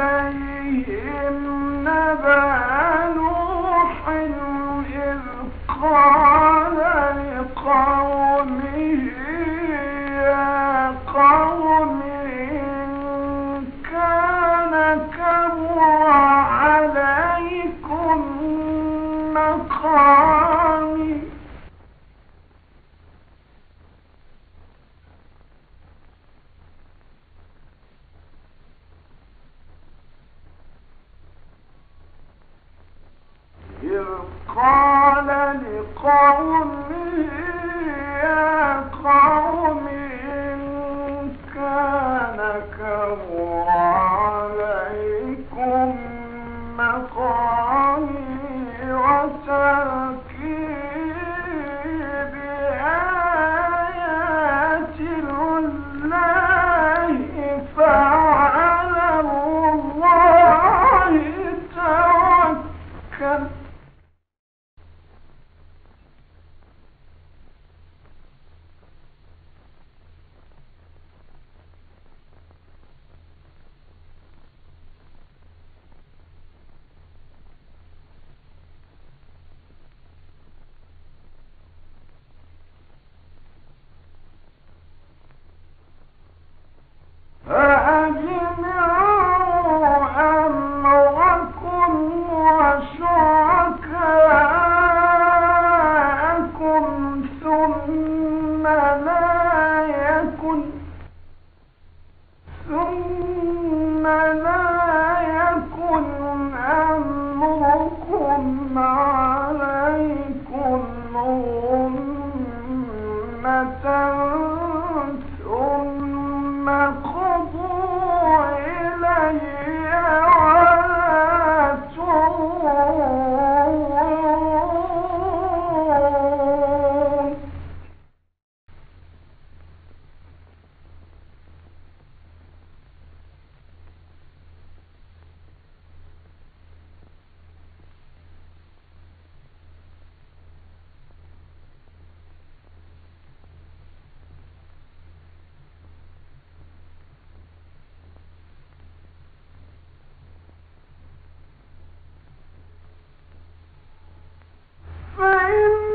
عليهم نبأ خَ Bye.